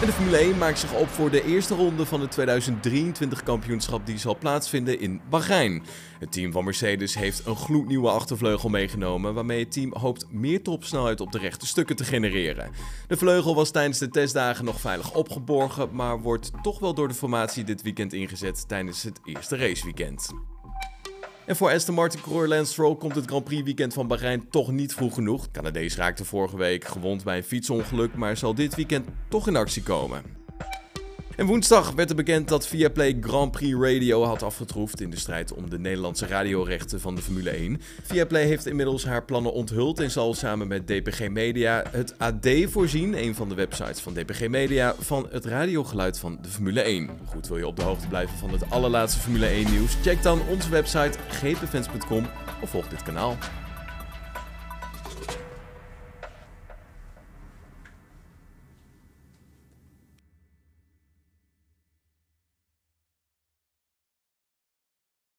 En de Formule 1 maakt zich op voor de eerste ronde van het 2023 kampioenschap die zal plaatsvinden in Bahrein. Het team van Mercedes heeft een gloednieuwe achtervleugel meegenomen waarmee het team hoopt meer topsnelheid op de rechte stukken te genereren. De vleugel was tijdens de testdagen nog veilig opgeborgen, maar wordt toch wel door de formatie dit weekend ingezet tijdens het eerste raceweekend. En voor Aston Martin coureur Lance komt het Grand Prix weekend van Bahrein toch niet vroeg genoeg. Canadees raakte vorige week gewond bij een fietsongeluk, maar zal dit weekend toch in actie komen. En woensdag werd er bekend dat Viaplay Grand Prix Radio had afgetroefd in de strijd om de Nederlandse radiorechten van de Formule 1. Viaplay heeft inmiddels haar plannen onthuld en zal samen met DPG Media het AD voorzien, een van de websites van DPG Media, van het radiogeluid van de Formule 1. Goed, wil je op de hoogte blijven van het allerlaatste Formule 1 nieuws? Check dan onze website gpfans.com of volg dit kanaal.